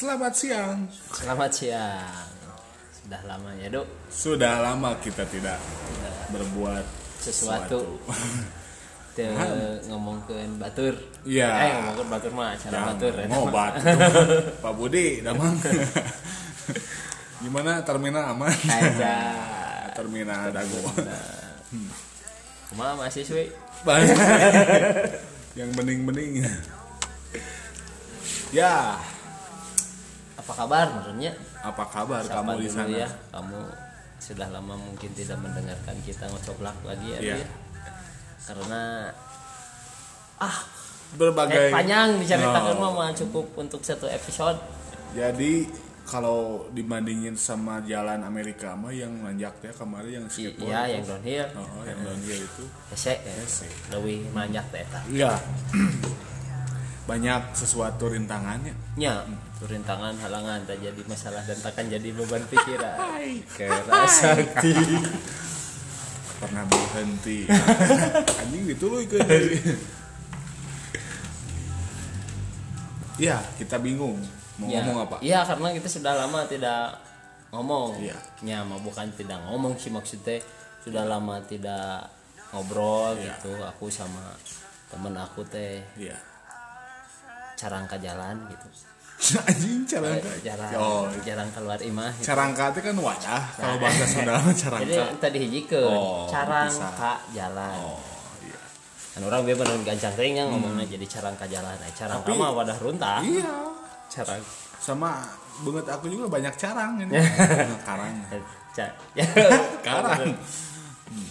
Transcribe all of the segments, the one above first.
Selamat siang. Selamat siang. Sudah lama ya, Dok. Sudah lama kita tidak berbuat Sesuatu. Te ngomongkeun batur. Iya. Eh, ngomongkeun batur mah cara Jangan batur. ya. ngobat. Pak Budi, damang. Gimana terminal aman? Aja. terminal dago. Kumaha mahasiswi? Banyak. Yang bening-bening. ya, Apa kabar menurutnya? apa kabar Sapa kamu di sana? ya. Kamu sudah lama mungkin tidak mendengarkan kita ngocoblak lagi ya. Ri, ya? Karena ah Berbagai kayak panjang diceritakan No. mah cukup untuk satu episode. Jadi kalau dibandingin sama jalan Amerika mah yang nanjak ya kemarin yang skateboard. Iya, yang downhill. Oh, yang downhill itu. Hese, ya. Lebih manjak teh. Iya. Banyak sesuatu rintangannya. nya rintangan halangan tak jadi masalah dan takkan jadi beban pikiran kerasakti Pernah berhenti. Anjing dituluy ke Iya, kita bingung mau ya, ngomong apa. iya karena kita sudah lama tidak ngomong Iya. nya mah bukan tidak ngomong sih maksudnya sudah lama tidak ngobrol Iya. gitu aku sama temen aku teh Iya. carangka jalan gitu Anjing carangka. jarang Oh, jarang keluar imah gitu. carangka itu kan wadah. Kalau bahasa Sunda mah jadi carangka. tadi hiji ke Oh, carangka jalan Oh, iya. kan orang biar bener gancang teh nya ngomongnya jadi carangka jalan eh carangka Hmm. Mah wadah runtah Iya. carang Sama banget aku juga banyak carang ini. Karang. eh, ca- Karang. Hmm.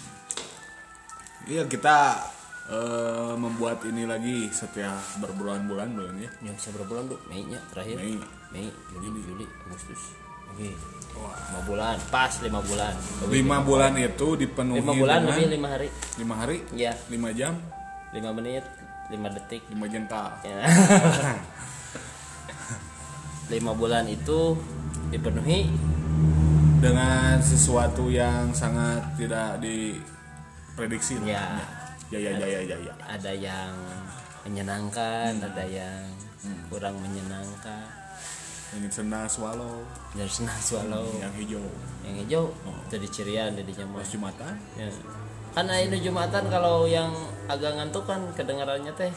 Iya kita eh, membuat ini lagi setiap berbulan-bulan bulan ya. bisa berapa bulan tuh Mei nya terakhir Mei. Mei Juli Juli Agustus oke Wah. lima bulan pas lima bulan Lebih Lima bulan itu dipenuhi lima bulan dengan lebih lima hari lima hari, ya lima jam, lima menit lima detik lima jengkal. ya. lima bulan itu dipenuhi Dengan sesuatu yang sangat tidak diprediksi. lah. Ya. Jaya jaya jaya. ada yang menyenangkan Hmm. ada yang kurang menyenangkan Ini senda swallow dan senang swallow yang hijau. yang hijau Oh. jadi cirian jadi nyaman Pas Jumatan. ya. kan ini jumatan kalau yang agak ngantuk kan kedengarannya teh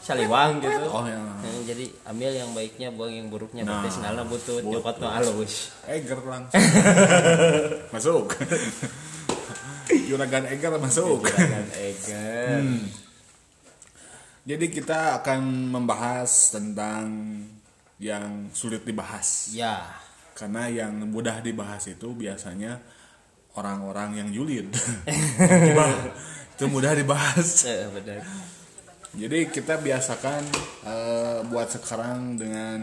saliwang gitu Oh yang Ya, jadi ambil yang baiknya buang yang buruknya Nah, berarti butut. nyokot mah halus Eger langsung masuk juragan Eger masuk Juragan Eger. Hmm. jadi kita akan membahas tentang yang sulit dibahas. Ya. Karena yang mudah dibahas itu biasanya orang-orang yang julid. Itu mudah dibahas. Eh, benar. Jadi kita biasakan eh, buat sekarang dengan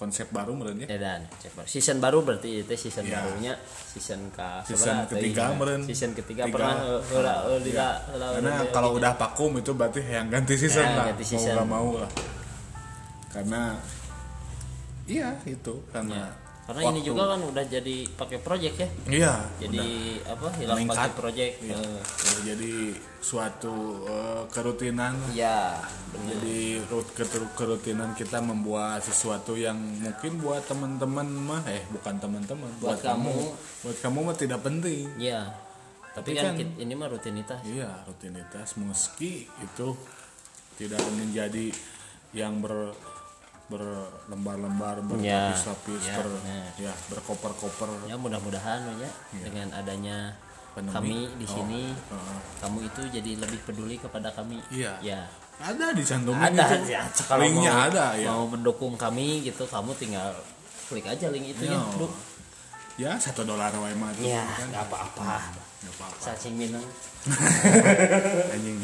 konsep baru menurut ya ya dan season baru berarti itu season Ya. barunya season ke Season seberapa? ketiga, Iya. meren. season ketiga Tiga. pernah heula heula heula Karena kalau udah vakum itu berarti yang ganti season Ya, lah, ganti mau season. nggak mau lah. Karena iya itu karena Ya. Karena ini waktu- juga kan udah jadi pakai project ya. Iya jadi apa hilang Meningkat. pakai project Iya. Eh, udah jadi suatu eh, kerutinan. Ya benar. Jadi kerutinan kita membuat sesuatu yang mungkin buat teman-teman mah eh bukan teman-teman Buat kamu. buat kamu mah tidak penting. ya tapi, Tapi kan, kan- ini mah rutinitas. Iya, rutinitas. Meski itu tidak menjadi yang ber berlembar-lembar Ya, berlapis-lapis ya, ber nah. ya berkoper-koper ya mudah-mudahan ya dengan adanya Pandemi. kami di Oh, sini heeh. kamu itu jadi lebih peduli kepada kami Iya. ya ada di cantumin ada itu ya kalau linknya mau, ada ya mau mendukung kami gitu kamu tinggal klik aja link itu ya Ya. Duk. ya satu dolar wae mah itu ya kan. apa-apa Nggak apa-apa cacing minang anjing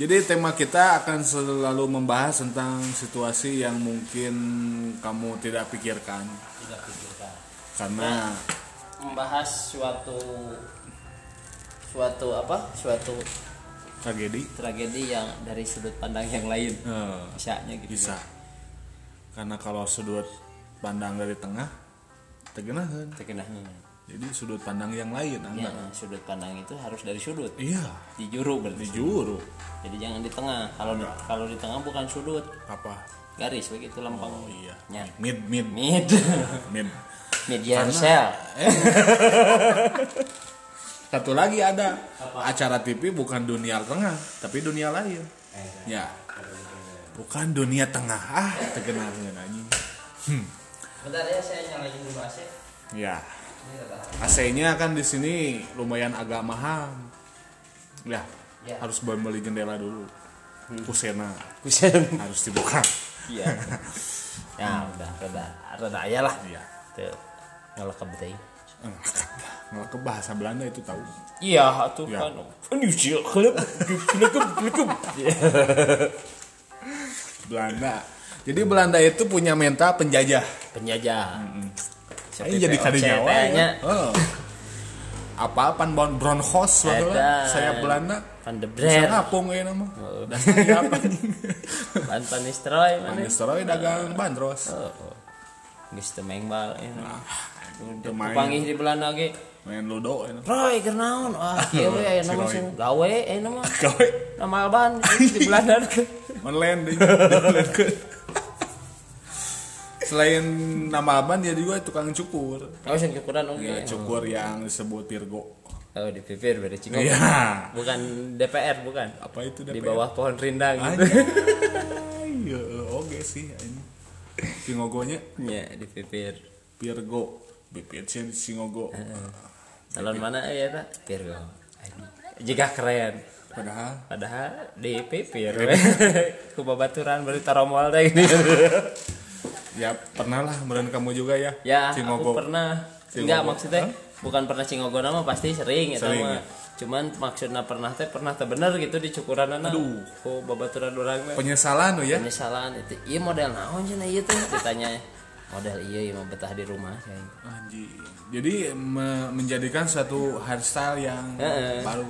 jadi tema kita akan selalu membahas tentang situasi yang mungkin kamu tidak pikirkan. Tidak pikirkan. Karena membahas suatu suatu apa? Suatu tragedi. tragedi yang dari sudut pandang yang lain. Eh, bisanya gitu. bisa. Karena kalau sudut pandang dari tengah tegenahan terkena jadi sudut pandang yang lain ya, sudut pandang itu harus dari sudut. Iya. Di juru berarti. Di juru. Jadi jangan di tengah. Kalau di, kalau di tengah bukan sudut. Apa? Garis begitu lempeng. Oh iya. Ya. mid mid. Mid. Mid. Median cell satu lagi ada. Acara TV bukan dunia tengah tapi dunia lain. Ya. Bukan dunia tengah. Ah terkenal anjing. Bentar ya saya nyalain dulu AC. Ya AC-nya kan di sini lumayan agak mahal. Ya Ya. harus beli jendela dulu. Kusena. Kusen harus dibuka iya. Ya udah reda reda aja lah. Iya. Tuh ngelekep teh nggak ke bahasa Belanda itu tahu. Iya tuh Ya. kan. Indonesia klub klub klub Belanda. Jadi Belanda itu punya mental penjajah. Penjajah Ini jadi kali nyawa ya. Oh. apa pan bon Edan. lah. saya Belanda Van de Brer ngapung ya nama Oh. dasar apa Van mana Manistroy dagang bandros oh oh. geus teu main bal ya main. panggih di Belanda ge main ludo ya Roy keur naon ah kieu we aya nama Si Roy. sing gawe eh nama gawe nama Alban di Belanda online ke. Selain nama aban dia juga tukang cukur. Oh sing ukuran oke. Ya, cukur yang disebut Virgo. Oh di pipir beda cingok iya. Bukan DPR bukan? Apa itu di DPR? bawah pohon rindang. Gitu Anjay, ya, oke sih ini. Singogonya? Ya di pipir Virgo. Bibit sih singogo. Calon mana? Ya tak Virgo. Jika keren. Padahal? Padahal di pipir ku babaturan beri taromol teh gini ya pernah lah meren kamu juga ya. Ya singogo aku pernah. Cingogo. enggak maksudnya bukan pernah cingogo nama pasti sering ya Sering, ya. cuman maksudnya pernah teh pernah teh bener gitu di cukuran anak Aduh. ku babaturan orang penyesalan tuh ya? Penyesalan itu iya model naon cenah ieu teh? Ditanya model iya iya mau betah di rumah saya Anjing. jadi me- menjadikan suatu hairstyle yang baru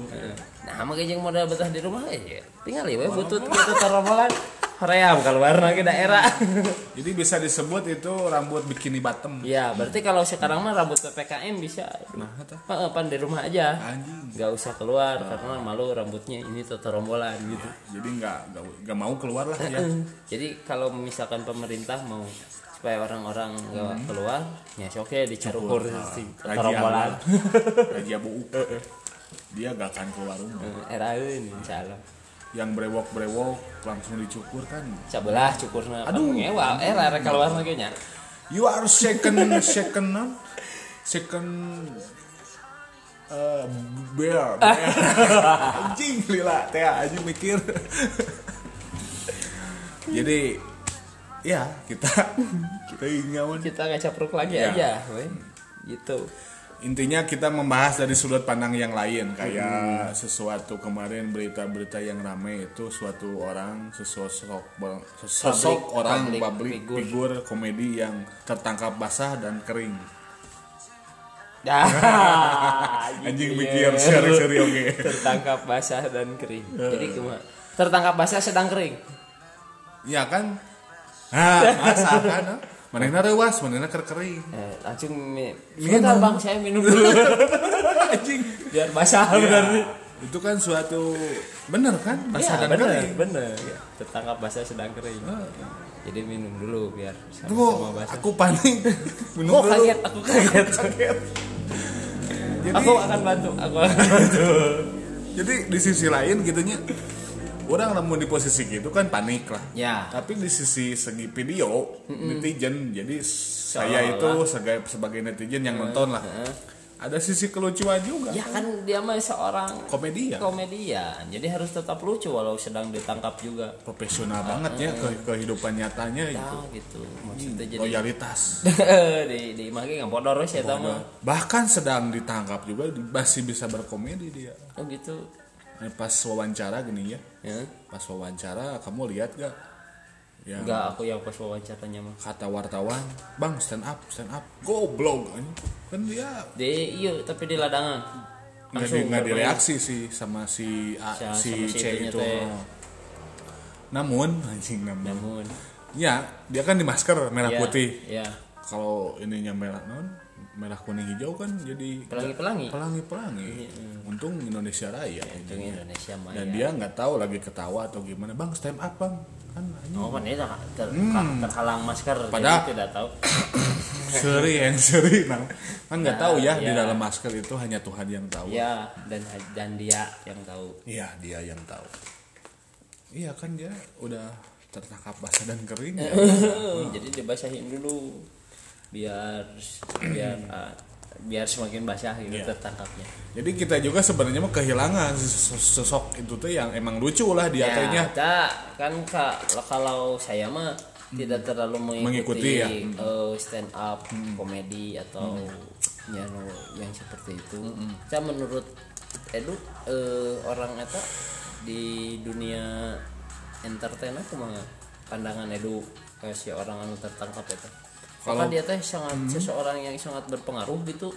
nah makanya jeung model betah di rumah ya tinggal ya butut. Gitu taromolan hoream keluar lagi daerah. Jadi bisa disebut itu rambut bikini bottom. Ya berarti kalau sekarang mah rambut PPKM bisa. Nah pan di rumah aja. Anjing. Nggak usah keluar karena malu rambutnya ini tetorombolan gitu. Jadi nggak nggak mau keluar lah ya. Jadi kalau misalkan pemerintah mau supaya orang-orang nggak keluar ya oke dicarukur si Raja Buuk dia gak akan keluar rumah. Era ini insya Allah. Yang brewok brewok langsung dicukur kan. Cabelah cukurna Aduh. ngewa eh rek keluar lagi nya you are second second non second uh, bear, bear. anjing lila. Teh anjing mikir. Jadi ya kita kita ingin kita nggak capruk lagi Ya. aja we. gitu intinya kita membahas dari sudut pandang yang lain kayak sesuatu kemarin berita-berita yang ramai itu suatu orang sesosok sosok Public- orang public public figure. figur komedi yang tertangkap basah dan kering. Dah anjing mikir seri-seri oke. Tertangkap basah dan kering. Jadi cuma tertangkap basah sedang kering. Ya kan? Ah basah kan. Manehna rewas manehna ker kering eh, langsung mi- sebentar bang saya minum dulu. Anjing biar basah benar nih itu kan suatu bener kan? Basah ya, dan bener kering. bener. Tertangkap basah sedang kering. Jadi minum dulu biar Tuh, sama-sama basah. aku panik. Minum oh dulu. kaget aku kaget. Jadi aku akan bantu aku akan bantu. jadi di sisi lain gitunya orang namun di posisi gitu kan panik lah. Ya. Tapi di sisi segi video netizen jadi saya Seolah-olah. itu sebagai sebagai netizen yang nonton lah. ada sisi kelucuan juga. Ya kan dia mah seorang komedi ya komedian. Jadi harus tetap lucu walau sedang ditangkap juga. Profesional banget ya ke kehidupan nyatanya gitu tahu gitu. Maksudnya jadi loyalitas. Di di imah ge ya mah bahkan sedang ditangkap juga masih bisa berkomedi dia. Oh gitu Eh, pas wawancara gini ya. Ya. Pas wawancara kamu lihat gak yang enggak aku yang pas wawancaranya mah kata wartawan bang stand up stand up. Goblok ini kan dia di iya tapi di ladangan. Nggak di, Langsung nggak direaksi sih sama si A, Sa- si sama si C itu. teh. namun anjing namun. Namun. Ya dia kan di masker merah ya, putih. ya. Kalau ininya merah non merah kuning hijau kan jadi pelangi pelangi. pelangi pelangi. Untung Indonesia Raya Untung Indonesia mah dan ya. dia nggak tahu lagi ketawa atau gimana. Bang stand up bang. Kan oh kan itu ter- Hmm. terhalang masker Padahal- jadi tidak tahu. Seri yang seri nah. kan nggak Nah, tahu ya di ya. dalam masker itu hanya Tuhan yang tahu. Ya dan dan dia yang tahu. Iya dia yang tahu. Iya kan dia udah tertangkap basah dan kering ya. jadi dibasahin dulu biar biar ah, biar semakin basah gitu Iya. tertangkapnya. Jadi kita juga sebenarnya mah kehilangan sosok itu tuh yang emang lucu lah dia ya tehnya kita kan kak kalau saya mah tidak terlalu Mengikuti mengikuti, ya. eh, stand up komedi atau ya no, yang seperti itu. Saya menurut Edu eh, orang eta di dunia entertain aku mah pandangan Edu kayak si orang anu tertangkap itu Kalau- dia teh sangat seseorang yang sangat berpengaruh gitu.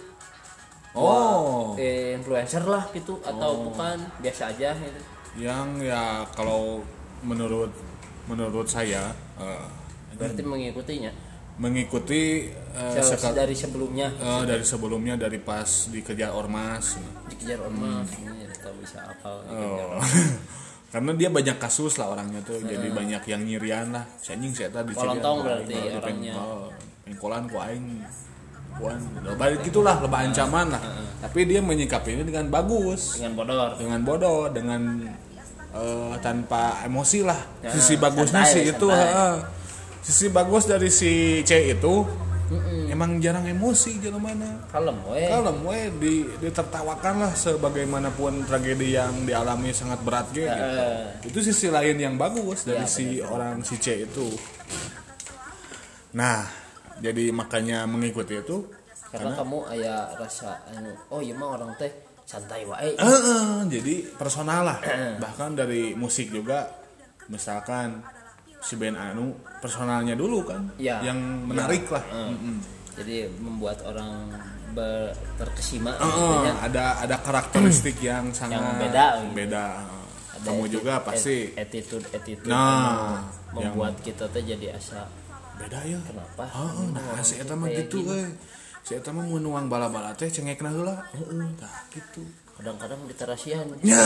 Oh. Eh, influencer lah gitu atau bukan biasa aja gitu. Yang ya kalau menurut menurut saya eh, berarti mengikutinya? Mengikuti eh, Se- sekal- dari sebelumnya? Eh, dari sebelumnya dari pas dikejar ormas. Dikejar ormas ini ya, tahu bisa apa Oh. karena dia banyak kasus lah orangnya tuh jadi banyak yang nyirian lah. Anjing saya tadi berarti orangnya. Pengkolan ku aing kuan lebar gitulah lebar ancaman lah. Tapi dia menyikapi ini dengan bagus. Dengan bodor. Dengan bodoh dengan eh, tanpa emosi lah. Ya, sisi bagusnya sih itu heeh. sisi bagus dari si C itu emang jarang emosi jalan mana kalem we kalem we di, ditertawakan lah sebagaimanapun tragedi yang dialami sangat berat gitu. Eh, itu sisi lain yang bagus dari Iya, si orang si C itu. Nah jadi makanya mengikuti itu karena kamu aya rasa anu oh iya mah orang teh santai wae Eh, eh, jadi personal lah bahkan dari musik juga misalkan si band anu personalnya dulu kan Ya. yang menarik lah Eh, Mm-mm. jadi membuat orang ber, terkesima eh, ya. ada ada karakteristik yang sangat beda gitu. beda Ada kamu juga pasti at- attitude attitude Nah, membuat kita teh jadi asa beda ya kenapa Oh, nah si eta mah gitu euy. Si eta mah mun nuang bala-bala teh cengekna heula. Heeh, tah gitu. kadang-kadang diterasihan Ya,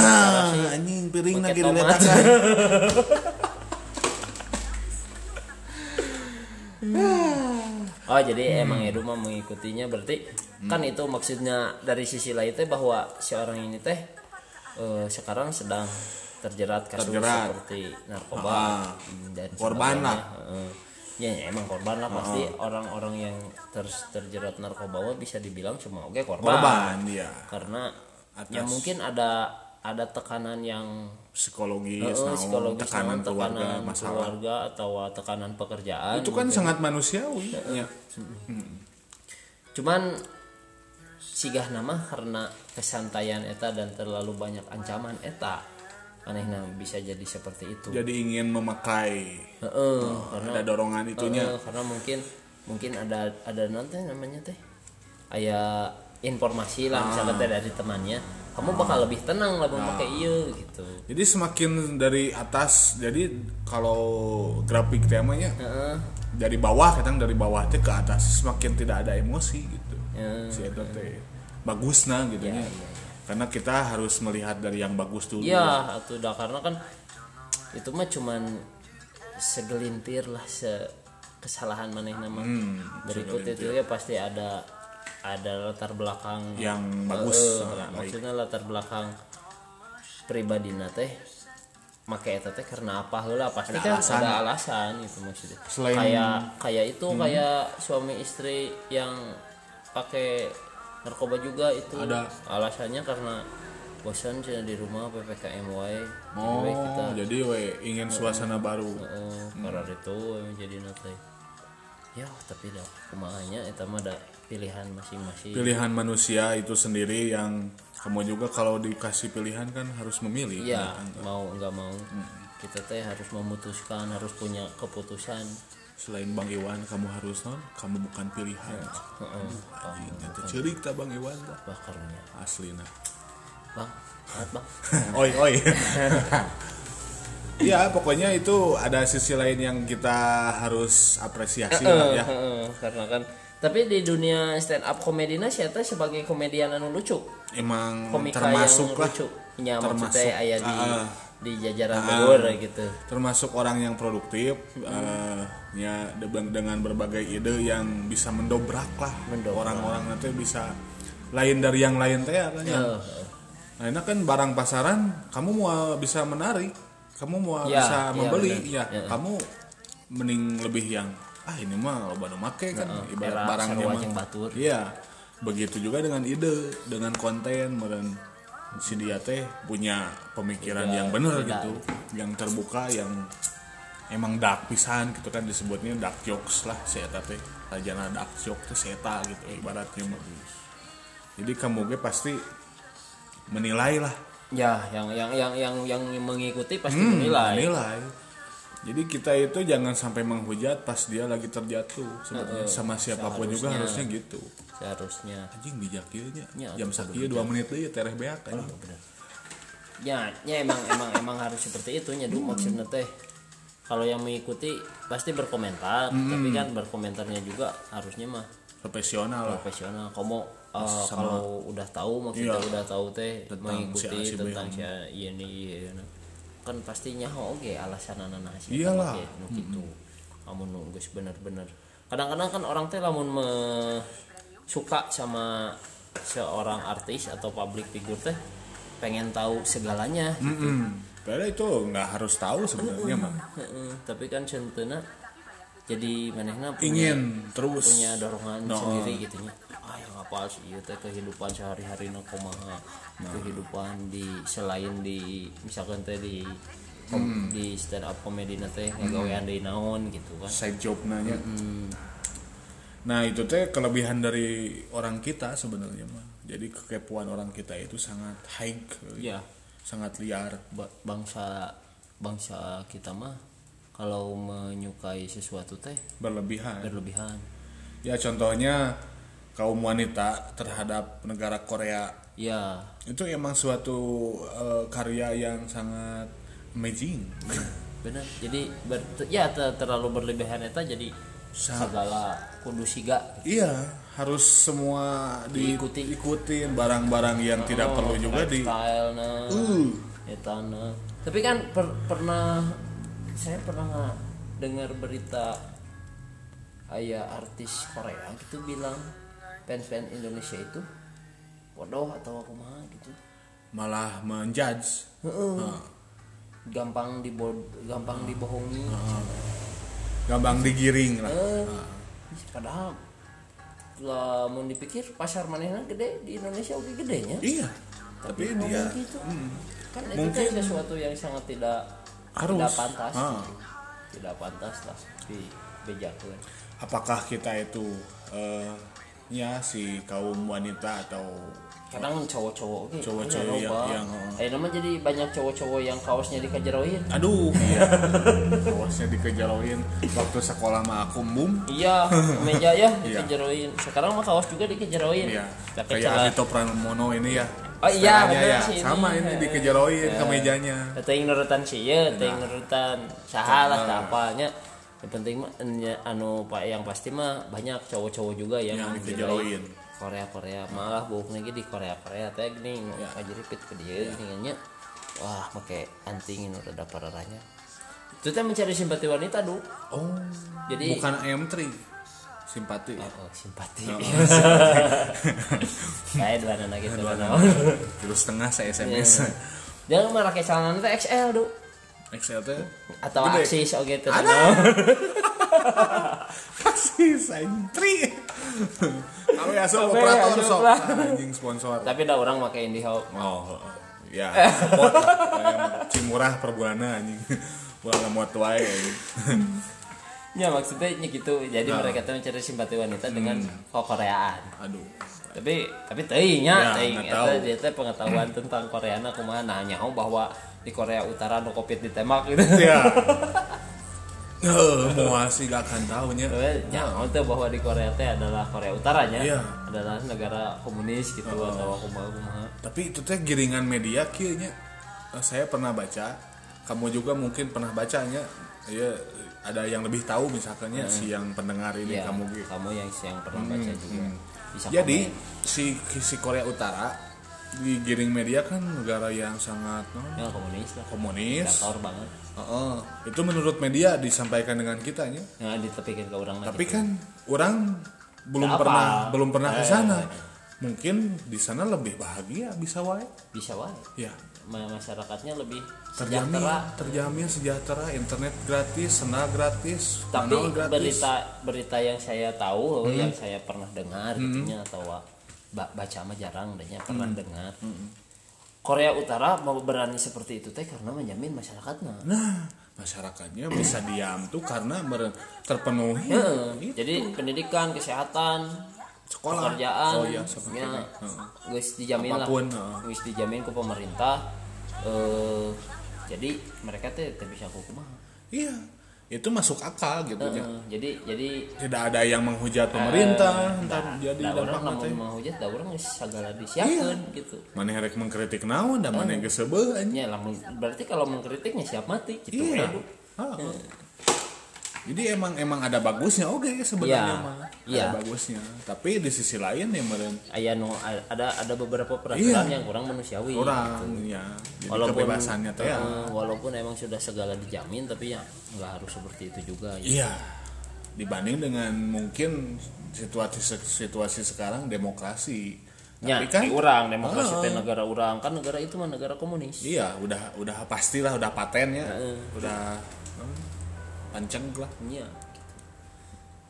anjing piring lagi tomat. diletakan. Oh jadi Hmm. emang Edu mah mengikutinya berarti kan itu maksudnya dari sisi lain teh bahwa si orang ini teh eh, sekarang sedang terjerat kasus Terjerat. seperti narkoba Ah. hmm, dan Korban lah. sebagainya. Ya, ya, emang korban lah pasti orang-orang yang ter- terjerat narkoba bisa dibilang cuma oke korban. Korban dia. karena Atas. ya mungkin ada ada tekanan yang Psikologis, naon, psikologis tekanan naon, keluarga, tekanan masalah. keluarga atau tekanan pekerjaan Itu kan sangat manusiawi. Ya. cuman sigah nama karena kesantaian eta dan terlalu banyak ancaman eta anehnya bisa jadi seperti itu Jadi ingin memakai Heeh, karena ada dorongan itunya. Heeh, karena mungkin mungkin ada ada nanti namanya teh aya informasi lah misalnya teh dari temannya kamu bakal lebih tenang lah memakai iya gitu Jadi semakin dari atas, jadi kalau grafik temanya Heeh. dari bawah, kadang dari bawah teh ke atas semakin tidak ada emosi gitu. Ya. Si eta teh bagus nah gitu Ya, nya. ya, Karena kita harus melihat dari yang bagus dulu. Iya, atau udah karena kan itu mah cuman segelintir lah se kesalahan maneh nama. Hmm, Berikut itu ya pasti ada ada latar belakang Yang bagus, sangat baik. maksudnya latar belakang pribadi teh make eta teh karena apa heula pasti Ada kan alasan. ada alasan itu maksudnya. Selain- Hmm. kayak kayak itu kayak suami istri yang pakai narkoba juga itu Ada. alasannya karena bosan cina di rumah ppkm jadi Oh, we kita jadi we ingin suasana baru. eh, karena itu we jadi nanti ya tapi dah kumahanya eta mah ada pilihan masing-masing Pilihan manusia itu sendiri yang kamu juga kalau dikasih pilihan kan harus memilih. Iya, mau nggak mau kita teh harus memutuskan, harus punya keputusan. Selain Bang Iwan, kamu harus non, kamu bukan pilihan. Anjing, Itu cerita Bang Iwan lah. Bakarnya, Aslina. bang, bang. oi oi. Ya pokoknya itu ada sisi lain yang kita harus apresiasi lah ya. Karena kan, tapi di dunia stand up komedinya teh sebagai komedian anu lucu, Emang komika termasuk yang lah lucu. Nya maksudnya aya di ah, di jajaran luhur gitu termasuk orang yang produktif ya de- dengan berbagai ide yang bisa mendobrak lah orang-orang nanti bisa lain dari yang lain teh ya kan ya. Heeh. Nah, ini kan barang pasaran, kamu mau bisa menarik, kamu mau Ya, bisa ya, membeli, ya, Ya. kamu mending lebih yang ah ini mah loba nu make kan Heeh, ibarat jeung batur. Iya. Begitu juga dengan ide, dengan konten meureun si dia teh punya pemikiran Tidak, yang benar tidak. gitu, yang terbuka, yang emang dark pisan gitu kan disebutnya dark jokes lah si eta teh. Rajana dark joke teh si eta gitu ibaratnya mah. Jadi kamu ge pasti menilai lah ya yang yang yang yang yang mengikuti pasti Hmm, menilai menilai. Jadi kita itu jangan sampai menghujat pas dia lagi terjatuh sebenarnya Heeh, sama siapa pun juga seharusnya. harusnya gitu. seharusnya Anjing bijak ieu nya. Ya, Jam betul, sakieu 2 menit deui tereh beak anjing. ya ya emang emang emang harus seperti itu nyadu maksudnya teh kalau yang mengikuti pasti berkomentar tapi kan berkomentarnya juga harusnya mah Profesional profesional kamu uh, kalau udah tahu maksudnya Iya. udah tahu teh Tentang mengikuti si A, si B, tentang hmm. si A, kan pastinya oke alasan anak sih Iyalah. nu gitu kamu nunggu bener-bener kadang-kadang kan orang teh lamun me- suka sama seorang artis atau public figure teh pengen tahu segalanya Mm-mm. Padahal itu nggak harus tahu sebenarnya mah. Tapi kan centena jadi manehna punya Ingin terus. punya dorongan No. sendiri gitu nya yang apa sih ieu teh kehidupan sehari-hari na kumaha. Kehidupan di selain di misalkan teh di kom- di stand up comedy teh ngagawean deui naon gitu kan. Side job nanya. hmm, Nah itu teh kelebihan dari orang kita sebenarnya mah. Jadi kekepuan orang kita itu sangat high, ya sangat liar. ba- bangsa bangsa kita mah kalau menyukai sesuatu teh berlebihan. berlebihan. Ya contohnya kaum wanita terhadap negara Korea ya itu emang suatu eh, karya yang sangat amazing. benar jadi ber, ya te- terlalu berlebihan eta jadi segala kudu siga Iya, harus semua Diikuti. diikutin barang-barang yang tidak perlu juga di nah Uh. eta nah. tapi kan per- pernah saya pernah dengar berita ayah artis Korea gitu bilang fans-fans Indonesia itu bodoh atau kumaha gitu malah menjudge. Nah, gampang dibo gampang dibohongi gampang digiring lah. Eh, padahal lah mau dipikir pasar manehna gede di Indonesia oke gedenya Iya. Tapi ngomong dia gitu. mm, kan itu Mungkin- kan sesuatu yang sangat tidak Harus. tidak pantas gitu. tidak pantas lah di bejakeun apakah kita itu eh, ya si kaum wanita atau kadang cowok-cowok oke Cowok-cowok iya, yang- yang, oh. eh nama jadi banyak cowok-cowok yang kaosnya dikejeroin aduh iya bosnya dikejaroin waktu sekolah mah aku bum iya meja ya Iya. dikejeroin sekarang mah kaos juga dikejeroin Iya, pakai kayak Alito Pranomono ini ya. Oh iya, ya. sih ini. Sama ini Eh, dikejaroin ke eh. mejanya. Teuing nurutan sih ya, teuing Nah. nurutan salah Nah. apanya. Yang penting mah anu pak yang pasti mah banyak cowok-cowok juga yang Yang menilai dikejaroin. Korea Korea malah buuk lagi di Korea Korea teh gini Ya. ngajiripit ke dia nya. Wah, make anting nu rada pararanya. Itu teh mencari simpati wanita, Du. Oh, Jadi bukan M3. Simpati. Oh, oh, simpati. Oh. Kayak dua anak gitu. Dua naon. Terus setengah saya SMS. Jangan mah pakai celana teh XL, Du. Excel teh. Atau Gede. aksis oke teh. Ada. naon. Kasih M3. Kami asup Kami operator asup sok. Anjing sponsor. Tapi ada orang pakai IndiHome. Oh, ya. Support Cimurah per bulanna anjing. Bulan wae. anjing. Ya maksudnya nya gitu. Jadi Nah. mereka tuh mencari simpati wanita dengan kokoreaan. Aduh. Tapi tapi teuing nya Ya, teuing eta dia teh pengetahuan tentang Koreana kumaha nah nyaho bahwa di Korea Utara no covid ditembak gitu. Ya. Eh, mau sih gak akan tahu nya. Nyaho teh bahwa di Korea teh adalah Korea Utaranya Iya. adalah negara komunis gitu atau kumaha kumaha. Tapi itu teh giringan media kayaknya saya pernah baca, kamu juga mungkin pernah bacanya. Ya ada yang lebih tahu misalkannya si yang pendengar ini Iya, kamu kamu yang yang pernah baca juga. Bisa Jadi komen. si si Korea Utara digiring media kan negara yang sangat no, ya komunis lah. Komunis. Diktator banget. Heeh. itu menurut media disampaikan dengan kitanya ya? Ditepikin ke orang tapi kan orang belum pernah apa. belum pernah ke Eh. sana. Mungkin di sana lebih bahagia bisa wae. Bisa wae. Ya. Ma- masyarakatnya lebih terjamin sejahtera. terjamin sejahtera. Internet gratis sena gratis tapi gratis. berita berita yang saya tahu Hmm. yang saya pernah dengar gitunya atau baca mah jarang dehnya pernah Hmm. dengar. Korea Utara mau berani seperti itu teh karena menjamin masyarakatnya. Nah masyarakatnya bisa diam tuh karena terpenuhi. Heeh. jadi pendidikan kesehatan Sekolah. pekerjaan Oh iya, ya, geus dijamin Apa pun, lah geus dijamin ke pemerintah eh jadi mereka teh bisa kumaha iya itu masuk akal gitu ya Heeh. jadi jadi tidak ada yang menghujat pemerintah entar jadi da orang dampakna lamun teh mau hujat da urang geus sagala disiapkeun gitu mana herek mengkritik naon dan mana geus seubeuh anjing. ya lamun berarti kalau mengkritiknya siap mati gitu Iya. Heeh. Jadi emang emang ada bagusnya oke sebenarnya Iya. mah. Iya. Ada bagusnya. Tapi di sisi lain ya meren aya nu ada ada beberapa peraturan Iya. yang kurang manusiawi orang ya. Jadi walaupun kebebasannya teh ya. eh, walaupun emang sudah segala dijamin tapi ya nggak harus seperti itu juga ya. Iya. Dibanding dengan mungkin situasi situasi sekarang demokrasi. Ya, Tapi kan orang demokrasi Ah. teh negara orang kan negara itu mah negara komunis Iya, udah udah pastilah udah paten ya. Heeh. Udah panceng lah. Iya.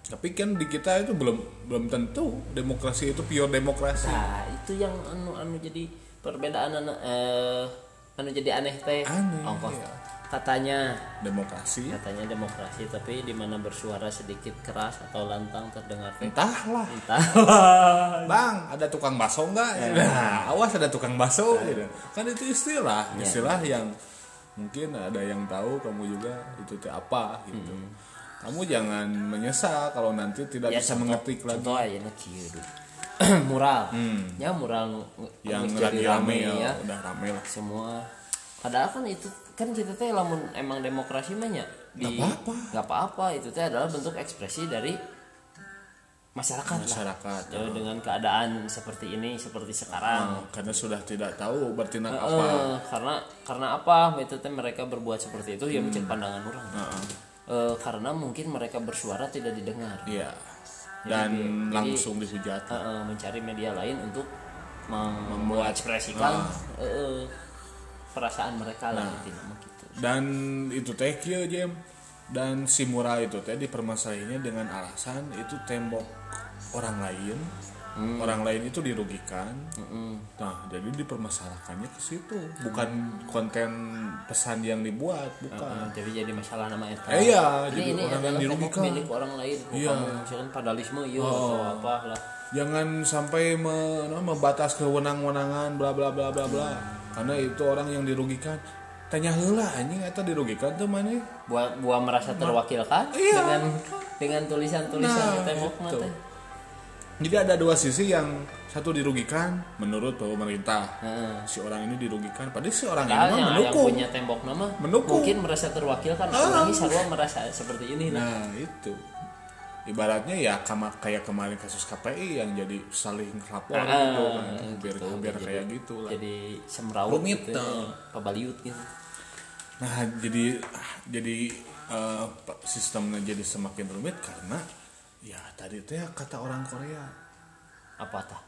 Tapi kan di kita itu belum belum tentu demokrasi itu pure demokrasi. Nah, itu yang anu anu jadi perbedaan anu, eh anu jadi aneh teh. Aneh, Ongkos. iya. Katanya Demokrasi katanya demokrasi tapi di mana bersuara sedikit keras atau lantang terdengar teh. entahlah Entah. Bang, ada tukang bakso enggak? Nah, awas ada tukang bakso gitu. Kan itu istilah, istilah yang mungkin ada yang tahu kamu juga itu teh apa gitu. Kamu jangan menyesal kalau nanti tidak bisa contoh- mengetik lagi Contoh aja na kieu du. mural. Ya mural yang lagi rame ya, ya. udah rame lah. Semua padahal kan itu kan kita teh lamun emang demokrasi mah nya di nggak apa-apa itu teh adalah bentuk ekspresi dari masyarakat, lah. Masyarakat. Ya, dengan keadaan seperti ini seperti sekarang. Nah, karena sudah tidak tahu bertindak Eh, apa. karena karena apa? Itu teh mereka berbuat seperti itu ya mungkin pandangan orang. Eh, karena mungkin mereka bersuara tidak didengar. Iya. Dan jadi- langsung dihujat. Eh, eh, mencari media lain untuk mem- mengekspresikan eh, eh, perasaan mereka lah intinya mah gitu dan itu teh kieu Jem dan si Mura itu teh dipermasalahinnya dengan alasan itu tembok orang lain. Orang lain itu dirugikan. Nah jadi dipermasalahkannya ke situ. Bukan konten pesan yang dibuat bukan. Eh, jadi jadi masalah nama eta. Eh, iya, jadi ini, ini orang yang adalah tembok dirugikan. milik orang lain. Iya. Oh. misalkan padalisme iya atau apa lah. Jangan sampai me- no, membatas kewenang-wenangan bla bla bla bla bla. Karena itu orang yang dirugikan tanya heula anjing eta dirugikan tuh mana buat buat merasa terwakilkan Iya. dengan dengan tulisan-tulisan Nah, di tembok gitu. Jadi ada dua sisi yang satu dirugikan menurut pemerintah. Heeh. Si orang ini dirugikan, padahal si orang ini Padahal yang, yang mendukung. punya tembok nama Mendukung. mungkin merasa terwakilkan Ah. orang ini sarua merasa seperti ini nah. Nah itu ibaratnya ya kama, kayak kemarin kasus KPI yang jadi saling lapor Ah, gitu kan. biar gitu. biar Jadi- kayak gitu lah. jadi semrawut Rumit, gitu, tuh. pabaliut gitu Nah jadi jadi eh, pa- sistemnya jadi semakin rumit karena ya tadi teh kata orang Korea apa tah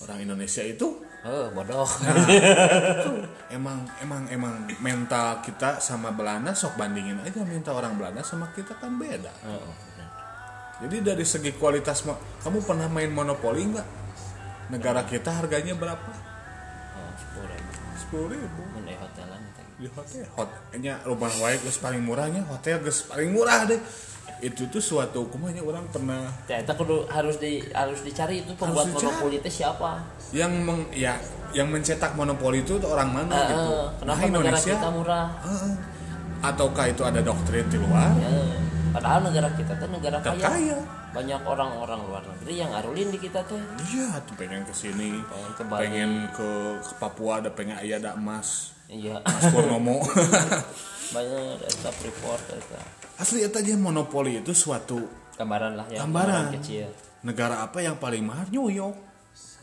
orang Indonesia itu oh bodoh emang emang emang mental kita sama Belanda sok bandingin aja mental orang Belanda sama kita kan beda oh. Jadi dari segi kualitas kamu pernah main monopoli nggak? Negara kita harganya berapa? Oh sepuluh ribu. Sepuluh ribu. Mun di hotelan di hotel? Hotelnya rumah wae geus paling murahnya hotel geus paling murah deh. Itu tuh suatu hukumannya orang pernah. Ya, itu kudu harus di harus dicari itu pembuat dicari. monopoli itu siapa? Yang meng, ya yang mencetak monopoli itu orang mana Eh, gitu. kenapa Nah, negara kita murah? Heeh. ataukah itu ada doktrin di luar? Ya, padahal negara kita tuh negara kaya kaya banyak orang-orang luar negeri yang ngarulin di kita teh Iya, tuh pengen ke sini, Pengen ke Bali. pengen ke, ke Papua, ada pengen aya ada emas, iya emas Purnomo. banyak eta freeport eta Asli eta aja monopoli itu suatu gambaran lah ya Gambaran. kecil negara apa yang paling mahal New York.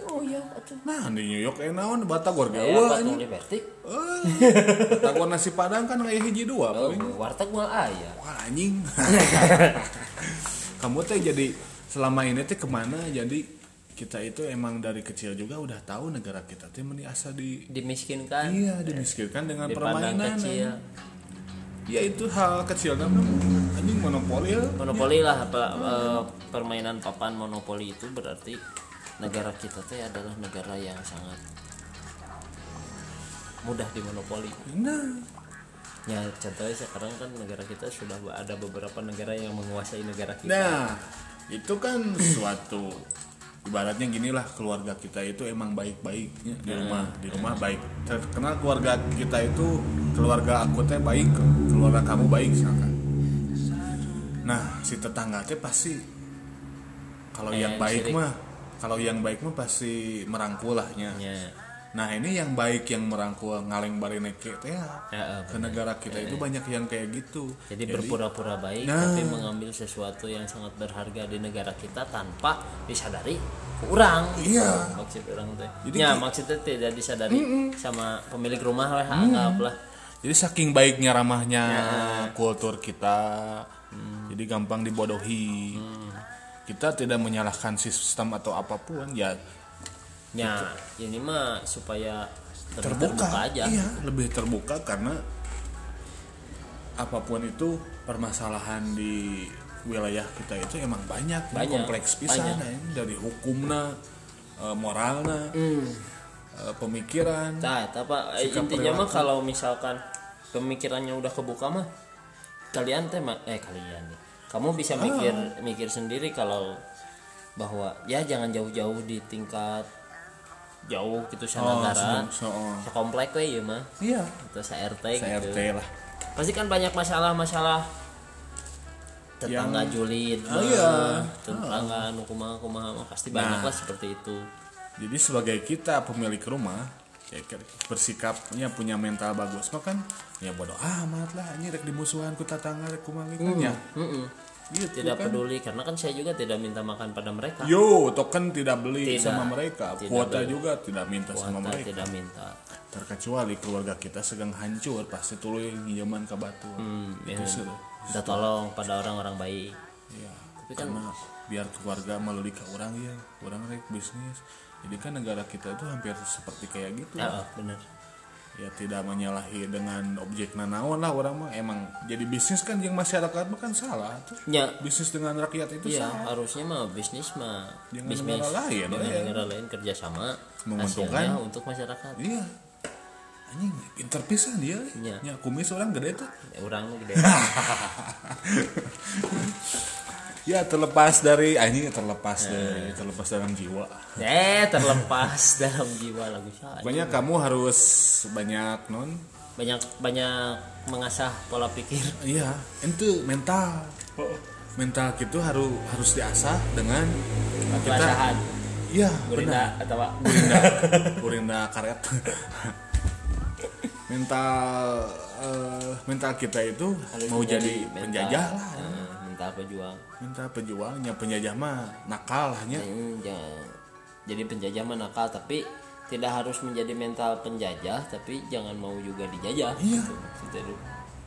Oh iya atuh nah di New York eh naon? Batagor ya gaul patung anjing. Liberty. Eh, batagor nasi padang kan kayak hiji dua oh paling warteg mah aya. Wah anjing. Kamu teh jadi selama ini teh ke mana? Jadi kita itu emang dari kecil juga udah tahu negara kita teh meni asa di dimiskinkan. Iya dimiskinkan dengan dipandang permainan kecil. ya itu hal kecil kan? Anjing monopoli ya. monopoli lah apa, eh, permainan papan monopoli itu berarti negara kita teh adalah negara yang sangat mudah dimonopoli. Nah ya contohnya sekarang kan negara kita sudah ada beberapa negara yang menguasai negara kita. Nah, itu kan suatu ibaratnya gini lah keluarga kita itu emang baik-baiknya. Di rumah di rumah baik. Terkenal keluarga kita itu keluarga aku teh baik keluarga kamu baik nah si tetangga teh pasti kalau Eh, yang baik sirik. mah kalau yang baik mah pasti merangkul lahnya. Ya nah ini yang baik yang merangkul ngaleng barineke teh ya. Ya, ke negara kita itu banyak yang kayak gitu. Jadi berpura-pura baik Nah. tapi mengambil sesuatu yang sangat berharga di negara kita tanpa disadari kurang. Iya. maksud orang teh. Jadi ya maksudnya tidak disadari sama pemilik rumah lah anggaplah. Jadi saking baiknya ramahnya Ya. kultur kita, jadi gampang dibodohi. Hmm. Kita tidak menyalahkan sistem atau apa pun, ya ya ini mah supaya lebih terbuka, aja iya, lebih terbuka karena apa pun itu permasalahan di wilayah kita itu emang banyak, ya, Banyak, kompleks pisan banyak. ya, dari hukumna, eh, moralna, Hmm. eh, pemikiran. Nah, apa intinya mah kalau misalkan pemikirannya udah kebuka mah kalian teh eh kalian nih. Kamu bisa Ah. mikir mikir sendiri kalau bahwa ya jangan jauh-jauh di tingkat jauh gitu Oh, sanagara. so- so- Sekomplek we ya mah Iya, atau saya gitu. RT lah. Pasti kan banyak masalah-masalah tetangga julid, Ah, iya. tetangga nu kumaha kumaha mah pasti banyak Nah. lah seperti itu. Jadi sebagai kita pemilik rumah ya kan, bersikapnya punya mental bagus mah kan ya bodoh amat lah ini rek dimusuhan ku tetangga rek kumaha gitu kan ya. Gitu Tidak kan. peduli karena kan saya juga tidak minta makan pada mereka. Yo, token tidak beli Tidak. sama mereka, Tidak kuota beli. juga tidak minta sama Kuota mereka. tidak minta. Terkecuali keluarga kita sedang hancur, pasti tuluy nginjaman ke batu. Hmm, itu ya. Minta tolong pada orang-orang baik. Ya, Tapi kan- karena biar keluarga melalui ke orang ya, orang rek bisnis. Jadi kan negara kita itu hampir seperti kayak gitu. Ya, oh, bener. ya tidak menyalahi dengan objek nanaon lah orang mah emang jadi bisnis kan yang masyarakat mah kan salah tuh Ya, bisnis dengan rakyat itu iya salah harusnya mah bisnis mah Dengan bisnis negara lain, dengan ya. negara lain kerjasama Menguntungkan. untuk masyarakat. iya anjing pinter pisan dia Iya. ya kumis orang gede tuh Ya, orang gede. ya terlepas dari anjing terlepas dari terlepas dalam jiwa. Eh terlepas dalam jiwa lagu saya. pokoknya kamu harus banyak non. Banyak banyak mengasah pola pikir. iya itu mental. Mental gitu harus harus diasah dengan kita. Kelasahan. iya Gurinda benar. atau? Gurinda. Gurinda karet. Mental eh, mental kita itu Harus mau jadi penjajah lah. Eh, mental pejuang. mental pejuangnya penjajah mah nakal hanya. Hmm, jangan jadi penjajah mah nakal tapi tidak harus menjadi mental penjajah tapi jangan mau juga dijajah. Iya. gitu maksudnya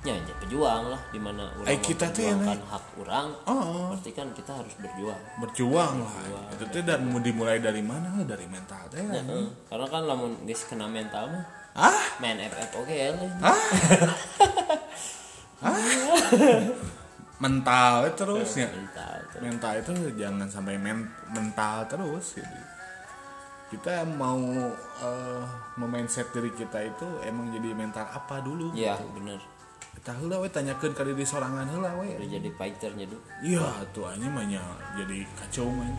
ya ya pejuang lah di mana orang Eh, kita tuh ya, hak orang oh berarti kan kita harus berjuang. Berjuang lah. Itu tuh dan mau dimulai dari mana? Dari mental teh. Heeh. karena kan lamun guys kena mental mah ah? main FF oke ya lah. Mental terus ya mental tuh. mental itu jangan sampai men- mental terus gitu. kita mau eh, memindset diri kita itu emang jadi mental apa dulu iya bener. Kita heula we tanyakeun ka diri sorangan heula we udah jadi fighternya dulu iya tuh aja mahnya jadi kacau man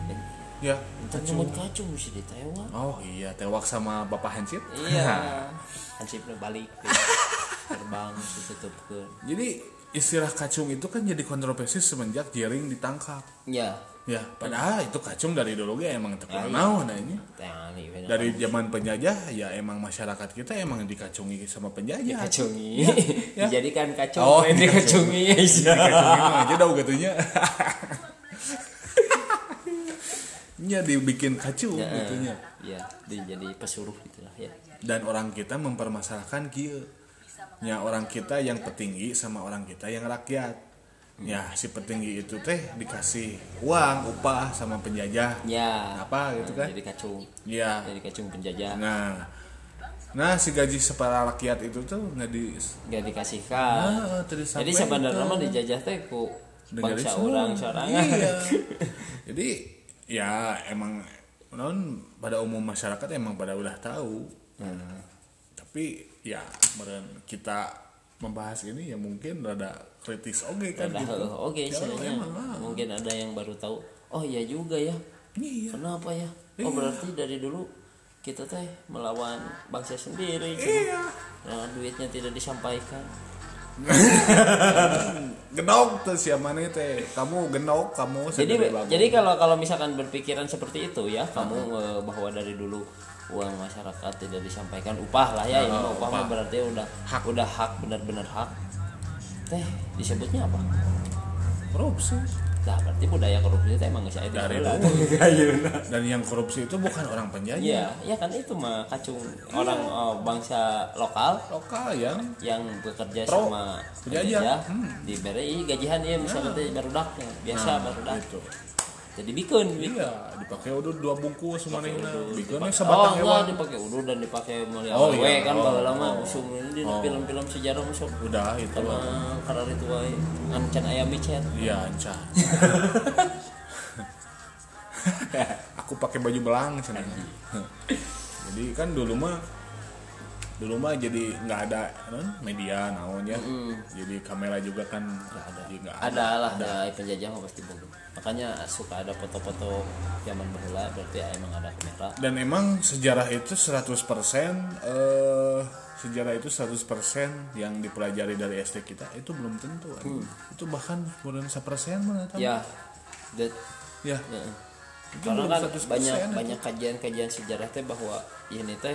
ya Entar nyebut kacung mesti ditewak oh iya tewak sama bapak Hansip. Iya. Hansipnya balik terbang ditutupkeun jadi istilah kacung itu kan jadi kontroversi semenjak jaring ditangkap. Ya. Ya padahal itu kacung dari dulu ge emang terkenal naon ini dari zaman penjajah ya emang masyarakat kita emang dikacungi sama penjajah. Kacungi. Ya. dijadikan kacung Oh, oh, dikacungi ya dikacungi aja dah gatunya nya dibikin kacau Ya, gitu nya ya di, jadi pesuruh gitulah ya. Dan orang kita mempermasalahkan kieu nya orang kita yang petinggi sama orang kita yang rakyat. Ya si petinggi itu teh dikasih uang upah sama penjajah. Ya. Apa gitu kan? Jadi kacung. Ya. Jadi kacung penjajah. Nah. Nah si gaji separa rakyat itu tuh nggak di nggak dikasihkan. Nah, tadi jadi sebenarnya mah dijajah teh ku bangsa orang sorangan iya. Jadi ya emang non pada umum masyarakat emang pada udah tahu. Hmm. tapi ya meren kita membahas ini ya mungkin rada kritis oke kan Udah, gitu? oke Ya, istilahnya emang, ah. mungkin ada yang baru tahu oh iya juga ya. Iya. Kenapa ya? Iya. oh berarti dari dulu kita teh melawan bangsa sendiri iya. Nah, duitnya tidak disampaikan. Genok tuh siapa nih teh. Kamu genok kamu jadi jadi kalau kalau misalkan berpikiran seperti itu ya kamu eh, bahwa dari dulu uang masyarakat tidak disampaikan upah lah ya ini Oh, upah mah upah. berarti udah hak udah hak benar-benar hak. Teh disebutnya apa? Korupsi. Nah berarti budaya korupsi itu emang saya dari dulu. Dulu dan yang korupsi itu bukan orang penjajah. Iya, ya kan itu mah kacung orang oh, bangsa lokal. Lokal yang yang bekerja Pro. sama Penjajah. penjajah. Diberi gajian ya misalnya teh barudak ya, biasa Nah, barudak gitu. Jadi bikin iya dipakai udah dua bungkus semuanya bikinnya oh sebatang enggak hewan. dipakai udu dan dipakai mulia Oh, oh, iya. kan Oh, oh. usum ini di Oh. film-film sejarah musuh. Udah itu. Sama karena itu wae ngan ayam micet. Iya anca aku pakai baju belang jadi kan dulu mah dulu mah jadi nggak ada non, media naon ya. Jadi kamera juga kan nggak ada juga ada lah ada. penjajah mah pasti bodoh. Makanya suka ada foto-foto zaman baheula berarti emang ada kamera. Dan emang sejarah itu 100% eh sejarah itu 100% yang dipelajari dari SD kita itu belum tentu anjing. itu bahkan kurang 1% mana tahu. Ya that ya. Ya. Itu Karena kan 100% banyak itu. banyak kajian-kajian sejarah teh bahwa ini teh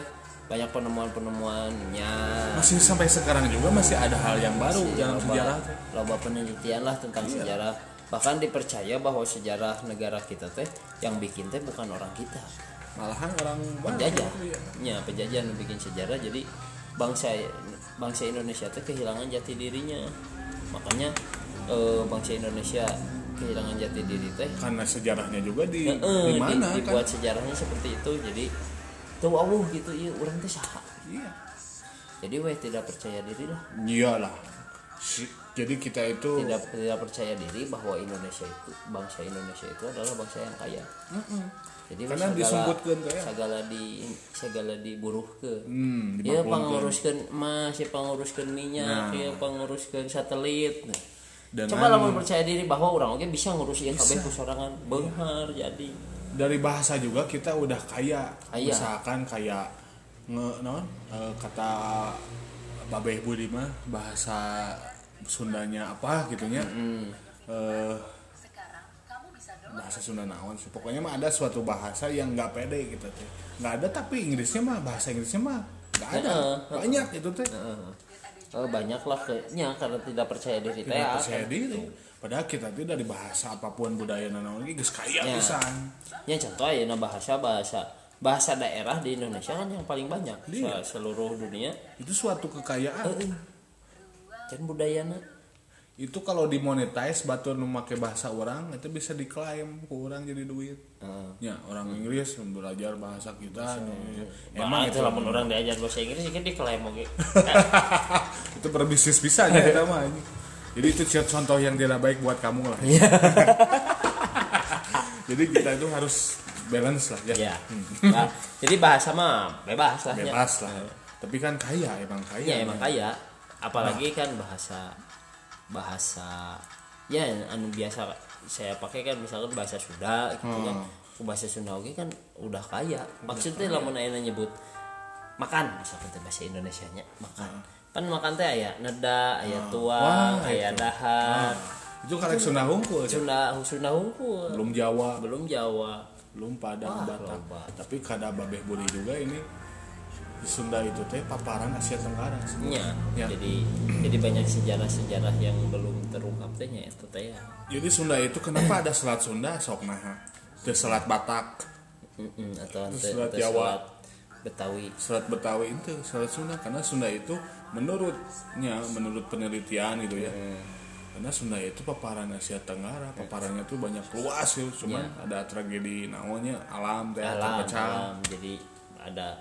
banyak penemuan-penemuannya. Masih sampai sekarang juga masih ada hal yang baru Masih dalam loba- sejarah loba penelitian lah tentang Iya. sejarah. Bahkan dipercaya bahwa sejarah negara kita teh yang bikin teh bukan orang kita. Malahan orang penjajah. Iya. ya penjajah yang bikin sejarah. Jadi bangsa bangsa Indonesia teh kehilangan jati dirinya. Makanya eh, bangsa Indonesia kehilangan jati diri teh karena sejarahnya juga di di- mana dibuat kan? sejarahnya seperti itu. Jadi tuh Allah gitu iya orang teh saha iya. Jadi weh tidak percaya diri lah. Iyalah. Si- jadi kita itu tidak tidak percaya diri bahwa Indonesia itu bangsa Indonesia itu adalah bangsa yang kaya. Jadi weh Karena disebutkeun teh ya. segala di segala hmm, Iya dibakulkeun. panguruskan emas, ya panguruskan minyak, Nah. ya panguruskan satelit. Nah, Dengan- Coba lah percaya diri bahwa orang oke bisa ngurusin kabeh ku sorangan beunghar jadi. Dari bahasa juga kita udah kaya. Kaya. misalkan kayak nge non eh, kata Babeh Budi mah bahasa Sundanya apa gitunya eh bahasa Sunda naon sih. Pokoknya mah ada suatu bahasa yang nggak pede gitu teh. Nggak ada tapi Inggrisnya mah bahasa Inggrisnya mah nggak ada. Banyak itu teh Oh, banyak lah kayaknya karena tidak percaya diri tidak akan percaya gitu. diri padahal kita tuh dari bahasa apa pun budaya naon lagi geus kaya Ya. pisan Ya contoh ya bahasa bahasa bahasa daerah di Indonesia kan yang paling banyak Iya. se- seluruh dunia. itu suatu kekayaan Dan budayana itu kalau dimonetize batu make bahasa orang itu bisa diklaim ke orang jadi duit Heeh. ya orang Inggris belajar bahasa kita Emang emang itu lamun orang diajar bahasa Inggris kan diklaim oke. itu berbisnis bisa aja kita mah ini. jadi itu contoh yang tidak baik buat kamu lah. Jadi kita itu harus balance lah ya. Ya. Nah, jadi bahasa mah bebas lah ya. bebas lah. Tapi kan kaya emang kaya ya emang kaya. Apalagi kan bahasa bahasa ya anu biasa saya pakai kan misalkan bahasa Sunda gitu kan Ke bahasa Sunda oke kan udah kaya. Maksudnya lamun aya nyebut makan. Misalkan bahasa Indonesia nya makan kan makan teh aya neda aya tuang Wah, aya itu. dahar. Itu karek Sunda hungkul Cak. Sunda Sunda hungkul. Belum Jawa. Belum Jawa. Belum Padang Batak. Tapi kada babeh budi juga ini. Sunda itu teh paparan Asia Tenggara. Nya Ya. jadi jadi banyak sejarah-sejarah yang belum terungkap teh nya eta teh ya. Jadi Sunda itu kenapa ada selat Sunda? Sok naha teu selat Batak. Mm-mm, atau Terus selat Jawa. Betawi. Selat Betawi itu selat Sunda. Karena Sunda itu menurutnya menurut penelitian gitu ya. Karena Sunda itu paparan Asia Tenggara. Paparannya tuh banyak luas ya cuman ada tragedi naonnya alam teh alam, alam. Jadi ada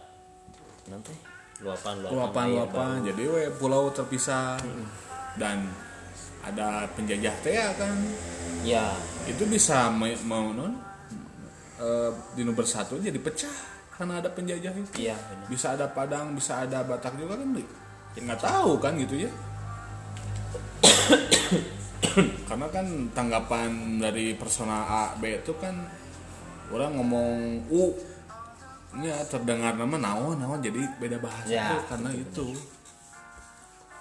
nanti luapan luapan luapan-luapan jadi we pulau terpisah. Dan ada penjajah teh ya kan? Ya. Itu bisa mau non eh, di nomor satu jadi pecah karena ada penjajah itu. Iya benar. Bisa ada Padang bisa ada Batak juga kan? Ya, nggak tahu kan gitu ya. Karena kan tanggapan dari personal A B itu kan orang ngomong U nya terdengar nama naon naon jadi beda bahasa Ya, tuh karena itu.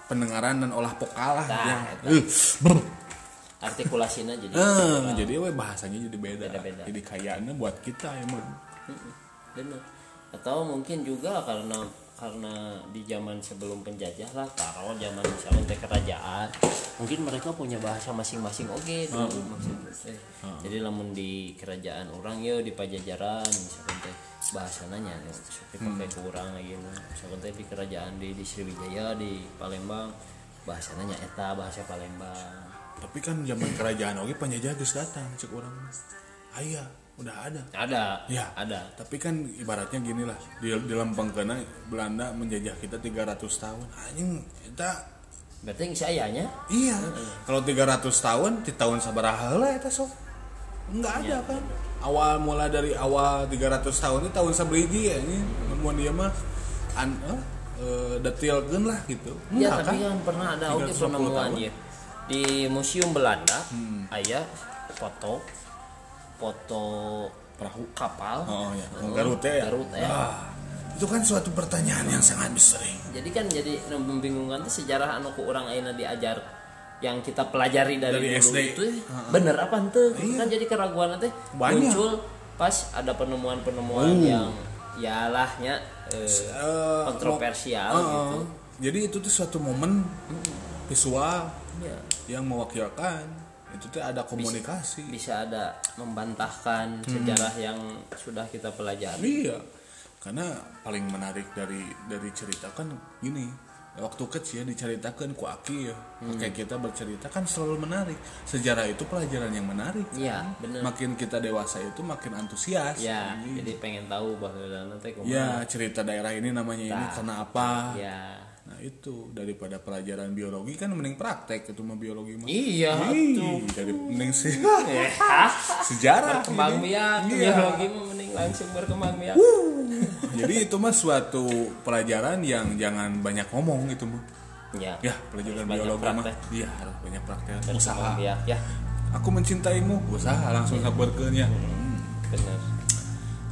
pendengaran dan olah vokal lah Nah, ya. Uh, artikulasinya jadi Eh, jadi we bahasanya jadi beda, Beda-beda. jadi kayaknya buat kita emang benar atau mungkin juga karena karena di zaman sebelum penjajah lah taruh zaman misalnya kerajaan mungkin mereka punya bahasa masing-masing. Oke dulu maksudnya teh. jadi lamun di kerajaan orang ya di pajajaran misalkan teh bahasa nanya seperti pakai kurang lagi misalkan teh di kerajaan di di Sriwijaya di Palembang bahasa nanya eta bahasa Palembang tapi kan zaman kerajaan oke penjajah geus datang cek orang. Aya udah ada. Ada. Ya. ada. Tapi kan ibaratnya gini lah di, di lempeng kena Belanda menjajah kita 300 tahun. Anjing kita berarti yang sayanya? Iya. Kalau 300 tahun di tahun sabaraha heula eta sok enggak ada kan? Awal mulai dari awal 300 tahun itu tahun sabriji ya ini. Mun dia mah an eh, eh, detailkeun lah gitu. Ya Enggak tapi kan? pernah ada oke 350 penemuan tahun. ya di museum Belanda ayah foto foto perahu kapal. Oh ya Garut ya? Garut ya. Ah, itu kan suatu pertanyaan yang sangat misteri. Jadi kan jadi membingungkan tuh sejarah anu ku orang aina diajar yang kita pelajari dari, Dari dulu SD. itu ya, bener apa ente? Kan jadi keraguan Banyak. muncul pas ada penemuan-penemuan yang yalahnya eh, Eh, kontroversial Oh, gitu. jadi itu tuh suatu momen visual ya yang mewakilkan itu tuh ada komunikasi. bisa ada membantahkan sejarah yang sudah kita pelajari. Iya. Karena paling menarik dari dari cerita kan gini waktu kecil diceritakan ku Aki ya kayak kita bercerita kan selalu menarik. Sejarah itu pelajaran yang menarik Iya, bener. makin kita dewasa itu makin antusias. Ya jadi pengen tahu bahwa nanti ya cerita daerah ini namanya ini Nah. karena apa. Ya nah itu. Daripada pelajaran biologi kan mending praktek itu mah biologi mah. Iya Ih, tuh dari mending sih Eh, sejarah. Berkembang biak Iya. biologi mah mending langsung berkembang biak. Jadi itu mah suatu pelajaran yang jangan banyak ngomong itu mah. Ya ya pelajaran Banyak biologi mah. iya harus banyak praktek. Berkembang usaha. biak ya. Aku mencintaimu. Usaha langsung sabarkeun ya benar.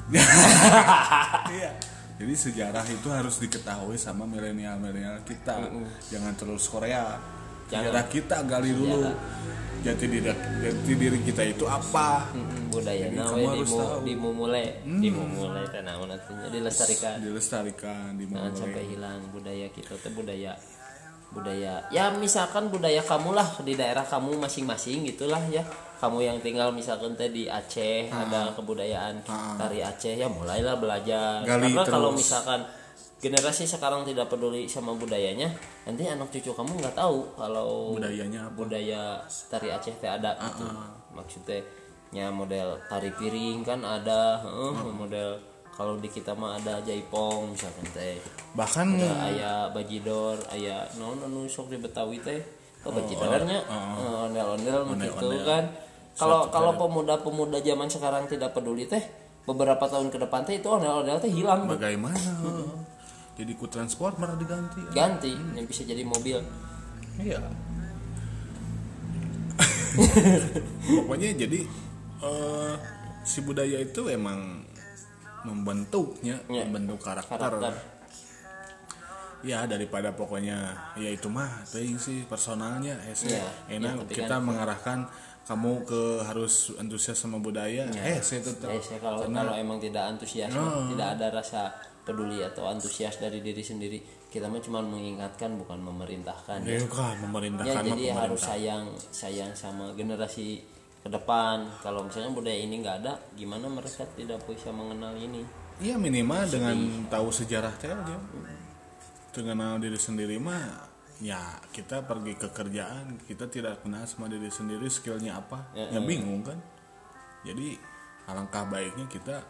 Iya jadi sejarah itu harus diketahui sama milenial milenial kita jangan terus Korea. Jangan. sejarah kita gali dulu. Jati diri jati diri kita itu apa? Mm, budaya Jadi nah kamu we harus dimu, tahu. dimumule dimumule teh naon artinya dilestarikan. Dilestarikan jangan dimulai. sampai hilang budaya kita teh budaya budaya ya misalkan budaya kamu lah di daerah kamu masing-masing gitulah ya kamu yang tinggal misalkan teh di Aceh ada kebudayaan tari Aceh ya mulailah belajar. Gali karena kalau misalkan generasi sekarang tidak peduli sama budayanya nanti anak cucu kamu nggak tahu kalau budayanya apa. budaya tari Aceh teh ada gitu. maksudnya nya model tari piring kan ada heeh, model kalau di kita mah ada jaipong misalkan teh. Bahkan ada aya bajidor aya non anu sok di Betawi teh oh bajidornya oh, ondel-ondel gitu Ondel-ondel. kan kalau kalau pemuda-pemuda zaman sekarang tidak peduli teh beberapa tahun ke depan teh itu ondel-ondel teh hilang. Bagaimana? Jadi ku transport malah diganti. Ganti yang bisa jadi mobil. Iya. Pokoknya jadi eh, si budaya itu emang membentuknya Ya, membentuk karakter. karakter. Ya daripada pokoknya ya itu mah teuing sih personalnya eh. Ya, enak ya, kita kan- mengarahkan kamu ke harus antusias sama budaya? Eh saya tetap Eh, saya kalau kalau emang tidak antusias, tidak ada rasa peduli atau antusias dari diri sendiri, kita mah cuma mengingatkan bukan memerintahkan. ya Ya, kan Ya, memerintahkan mah jadi harus pemerintah. sayang sayang sama generasi ke depan. Kalau misalnya budaya ini nggak ada gimana mereka tidak bisa mengenal ini? Iya minimal dengan tahu sejarah teh aja. Dengan diri sendiri mah ya kita pergi ke kerjaan kita tidak kenal sama diri sendiri skillnya apa. Ya, bingung kan. Jadi alangkah baiknya kita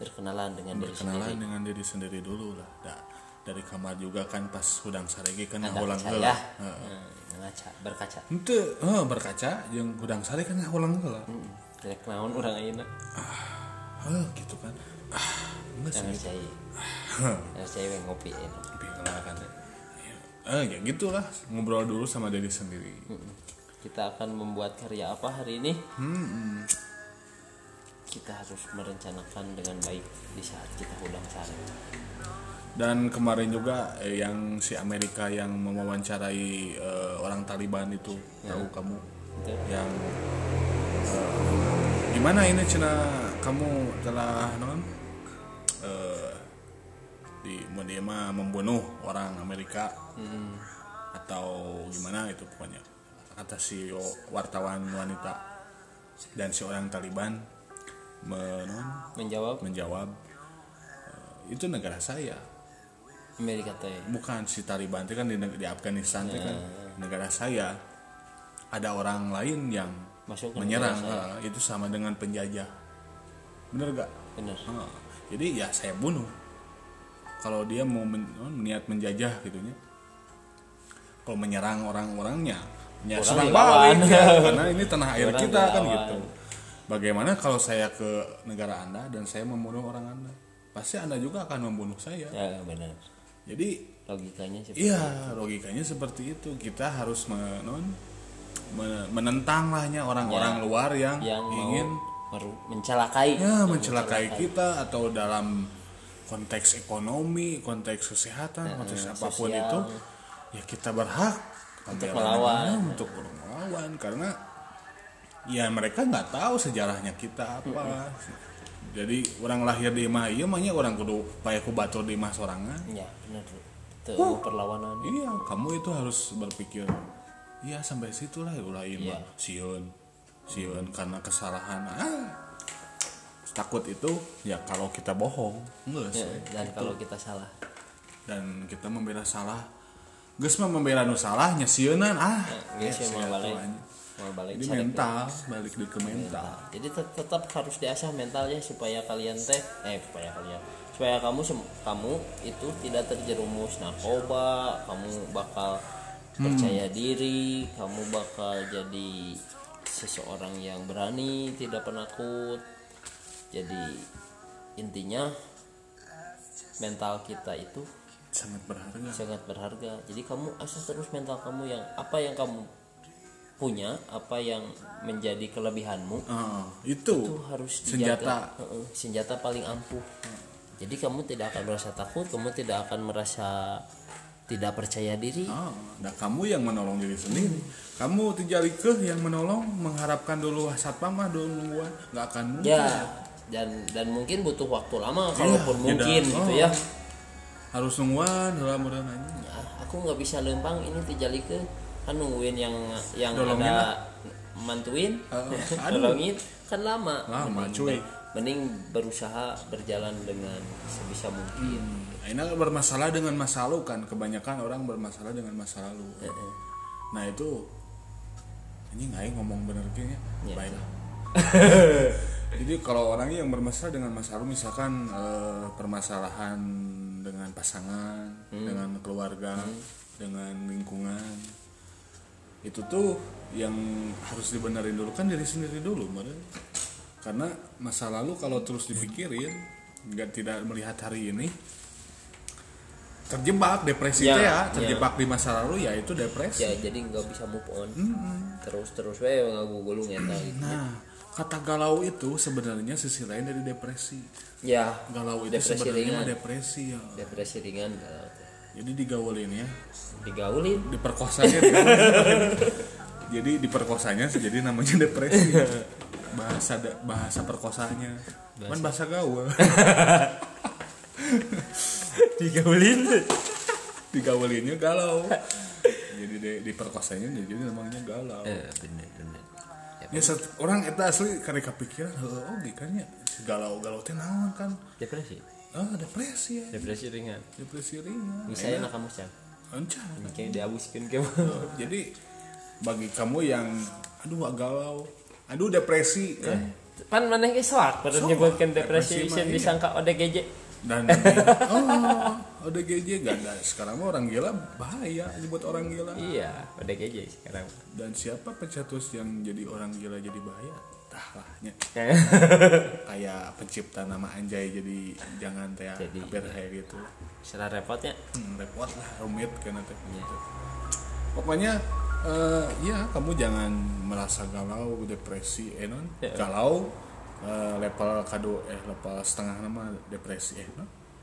berkenalan dengan diri berkenalan sendiri. dengan diri sendiri dulu lah. Da- dari kamar juga kan pas udang saregi kan ada ulang kaca ya. Hmm, ngaca berkaca. Ente, eh, berkaca yang udang sari kan ulang heula. Hmm, Jelek naon orang ayeuna? Eh, gitu kan. Ah, geus gitu. cai we ngopi ini Bingung kan. Eh, ya gitulah ngobrol dulu sama diri sendiri. kita akan membuat karya apa hari ini? Hmm, kita harus merencanakan dengan baik di saat kita udang sari Dan kemarin juga eh, yang si Amerika yang mewawancarai eh, orang Taliban itu, tahu kamu? Itu yang eh, gimana ini cina? Kamu telah non eh, di mau dia membunuh orang Amerika atau gimana itu pokoknya. Kata si wartawan wanita dan si orang Taliban menon menjawab? menjawab eh, itu negara saya. Amerika teh. Bukan si Taliban itu kan di, di Afghanistan itu kan. Negara saya. Ada orang lain yang masuk menyerang. eh, itu sama dengan penjajah. Bener gak bener. Eh, jadi ya saya bunuh. Kalau dia mau men, oh, niat menjajah gitunya kalau menyerang orang-orangnya ya Orang serang dilawan. balik ya, karena ini tanah air Orang kita kan dilawan. gitu. Bagaimana kalau saya ke negara anda dan saya membunuh orang anda? Pasti anda juga akan membunuh saya. Ya bener jadi logikanya sih Iya, logikanya seperti itu. Kita harus menon lahnya orang-orang Ya, luar yang, yang ingin mencelakai. Ya mencelakai kita atau dalam konteks ekonomi, konteks kesehatan, konteks apa pun sosial. itu, ya kita berhak Untuk melawan. negara, untuk melawan karena ya mereka nggak tahu sejarahnya kita apa. Jadi orang lahir di imah iya mah nya orang kudu paya ku batur di imah sorangan. ya bener itu perlawanan Iya, kamu itu harus berpikir, iya sampai situ lah ulah Iya. iya. siun, siun karena kesalahan. Ah, takut itu ya kalau kita bohong, enggak Ya, dan kalau kita salah Dan kita membela salah, geus mah membela nu sieunan ah. guys ya, yang mau sia balik. mau balik Jadi mental, balik di ke mental. jadi tet- tetap harus diasah mentalnya supaya kalian teh eh supaya kalian supaya kamu kamu itu tidak terjerumus narkoba kamu bakal percaya diri kamu bakal jadi seseorang yang berani tidak penakut. Jadi intinya mental kita itu Sangat berharga. sangat berharga jadi kamu asah terus mental kamu yang apa yang kamu punya apa yang menjadi kelebihanmu Ah, itu itu harus senjata. dijaga. Heeh, senjata paling ampuh jadi kamu tidak akan merasa takut kamu tidak akan merasa tidak percaya diri Ah, nah kamu yang menolong diri sendiri. Kamu tijali ke yang menolong mengharapkan dulu satpam mah dulu nungguan nggak akan mungkin. ya dan dan mungkin butuh waktu lama kalaupun Iya, mungkin tidak. gitu Oh. ya Harus nungguan dalam mudah nanya. Ya, aku nggak bisa lempang ini terjadi ke kan nungguin yang yang Dolongin ada mantuin Heeh. Aduh. tolongin kan lama Lama, mending, cuy. mending berusaha berjalan dengan sebisa mungkin Ini bermasalah dengan masa lalu kan kebanyakan orang bermasalah dengan masa lalu. Heeh. Nah itu ini nggak ngomong bener kayaknya. Ya. Baiklah. Jadi kalau orang yang bermasalah dengan masa lalu misalkan eh, permasalahan dengan pasangan, dengan keluarga, dengan lingkungan, itu tuh yang harus dibenerin dulu kan diri sendiri dulu, Mare. Karena masa lalu kalau terus dipikirin, nggak tidak melihat hari ini, terjebak depresi Ya, ya, ya. terjebak di masa lalu ya itu depresi. ya jadi nggak bisa move on terus terus we ngaku gulung eta gitu Nah, kata galau itu sebenarnya sisi lain dari depresi. Ya Galau itu Depresi sebenarnya ringan. depresi ya. depresi ringan galau. Jadi digaulin ya, digaulin diperkosanya. digaulin. jadi diperkosanya jadi namanya depresi. Bahasa da- bahasa perkosanya. Kan bahasa gaul. digaulin Digaulinnya galau. Jadi di, diperkosanya jadi namanya galau. eh bener bener ya set, orang eta asli karek kepikiran heuh oge kan ya galau-galau teh naon kan? Depresi? Ah depresi. Ya depresi ringan. Depresi ringan. Misalnya nak kamu cang Encan. kayak dihabiskan kamu jadi bagi kamu yang aduh galau aduh depresi. Kan pan mana yang soak pada menyebutkan depresi Depresi iya. disangka ODGJ dan oh ODGJ gak ada sekarang mah orang gila bahaya buat orang gila iya ODGJ sekarang dan siapa pencetus yang jadi orang gila jadi bahaya tah lah nya. Ya. kayak pencipta nama Anjay jadi jangan teh Jadi, hampir kayak gitu setelah repotnya hmm, repot lah rumit kan teh Iya. gitu. pokoknya eh, ya kamu jangan merasa galau depresi eh non Ya. galau eh, level kado eh level setengah nama depresi eh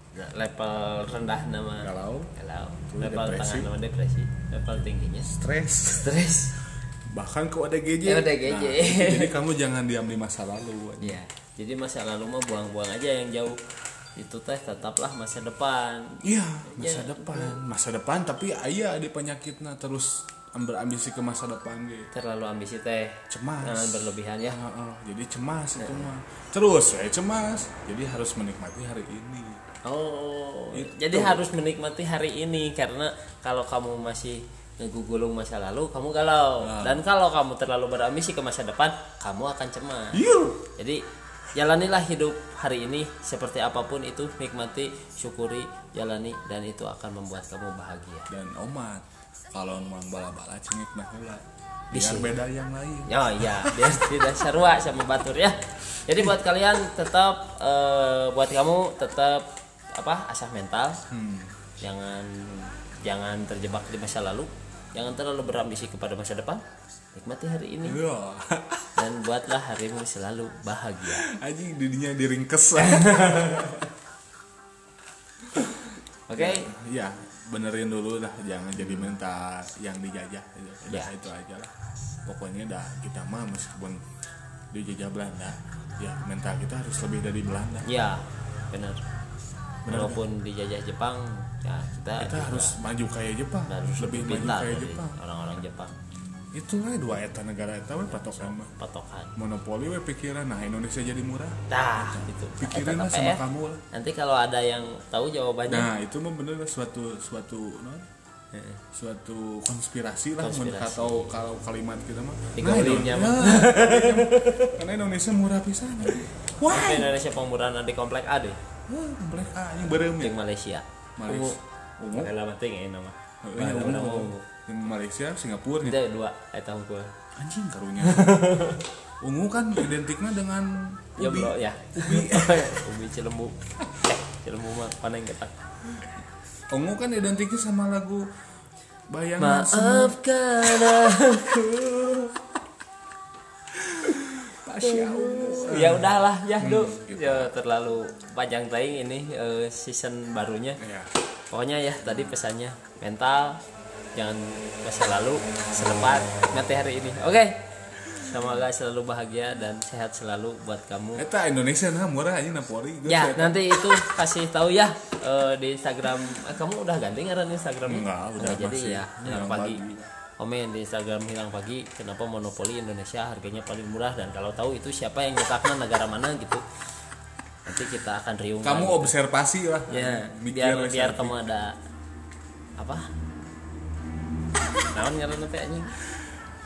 Nah, level rendah nama. Galau. Galau. Level depresi. tengah nama depresi. Level tingginya. Stres. Stres. Bahkan ke ODGJ Ya, ODGJ. Nah, jadi kamu jangan diam di masa lalu ya jadi masa lalu mah buang-buang aja yang jauh. Itu teh tetaplah masa depan. Iya, masa Ya, depan, masa depan tapi ayah di penyakitnya terus berambisi ke masa depan gitu. terlalu ambisi teh Cemas. jangan berlebihan ya Heeh, jadi cemas itu mah. Terus saya cemas. Jadi harus menikmati hari ini. Oh, Itu. jadi harus menikmati hari ini karena kalau kamu masih ngegugulung masa lalu, kamu galau. Nah. Dan kalau kamu terlalu berambisi ke masa depan, kamu akan cemas. Iya. Jadi jalanilah hidup hari ini seperti apa pun itu, nikmati, syukuri, jalani dan itu akan membuat kamu bahagia. Dan omat kalau nuang bala-bala cengik nah heula. Biar Bisi. beda yang lain. Oh iya, biar tidak sarua sama batur ya. Jadi buat kalian tetap eh, buat kamu tetap apa asah mental. Jangan jangan terjebak di masa lalu. Jangan terlalu berambisi kepada masa depan. Nikmati hari ini Iya. dan buatlah harimu selalu bahagia. Anjing didinya diringkes. Oke? Iya, benerin dulu lah jangan jadi minta yang dijajah aja. Udah Ya. itu aja lah. Pokoknya dah kita mah meskipun dijajah Belanda, ya mental kita harus lebih dari Belanda. Ya, benar. Walaupun dijajah Jepang, ya kita, Kita juga harus maju kayak Jepang, harus lebih maju pintar kayak dari Jepang. orang-orang Jepang. Itulah dua eta negara eta we patokan mah. Patokan. Monopoli we pikiran nah Indonesia jadi murah. Nah, itu. Pikirin lah sama PR. kamu lah. Nanti kalau ada yang tahu jawabannya, Nah, itu mah bener lah suatu suatu non suatu konspirasi lah Konspirasi. atau kalau kalimat kita mah Nah, mah. Indonesia- karena Indonesia murah pisan wah Tapi Indonesia pemurahan di komplek A deh, black A yang berem ya Malaysia. Malaysia ungu Kalau penting ya nama. Eh, yang yang Malaysia Singapura Itu gitu dua eta hukum. anjing karunya ungu kan identiknya dengan ubi Jomblo ya. ubi Ubi Cilembu. Eh, Cilembu mah paneng ketak. ungu kan identiknya sama lagu bayangan Maafkan aku. Pasya ya udahlah ya Du. gitu. Ya terlalu panjang taing ini eh, season barunya. ya Pokoknya ya tadi pesannya mental jangan masa lalu selepat nanti hari ini. Oke. Semoga selalu bahagia dan sehat selalu buat kamu. Eta Indonesia nah murah aja Napoli Geus Ya, nanti itu kasih tahu ya eh, di Instagram. Eh, kamu udah ganti ngaran Instagram? Enggak, udah jadi masih ya hilang pagi. pagi. Komen di Instagram hilang pagi. Kenapa monopoli Indonesia harganya paling murah dan kalau tahu itu siapa yang nyetaknya negara mana gitu. Nanti kita akan riung. kamu lagi. observasi lah ya biar biar kamu ada apa? Naon ngaran teh anjing?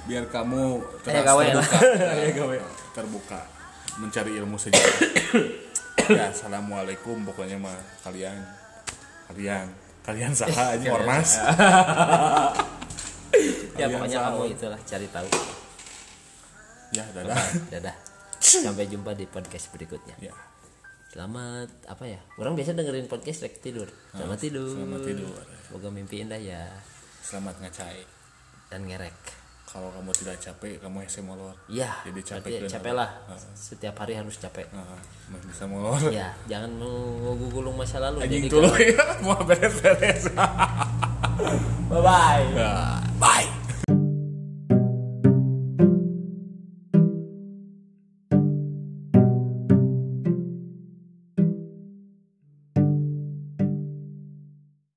biar kamu gawe lah. terbuka gawe. terbuka mencari ilmu sejarah ya assalamualaikum pokoknya mah kalian kalian kalian saha aja ormas Ya pokoknya kamu itulah cari tahu. ya dadah Dadah. Sampai jumpa di podcast berikutnya. ya Selamat apa ya? Orang biasa dengerin podcast rek tidur. Selamat tidur. Ah, selamat tidur. Semoga mimpi indah ya selamat ngacai dan ngerek. kalau kamu tidak capek kamu hese molor Iya. Jadi capek capek lah. Setiap hari harus capek. mah bisa molor Ya, jangan menggugulung masa lalu. anjing kalau- ya mau beres-beres Bye bye. Ya.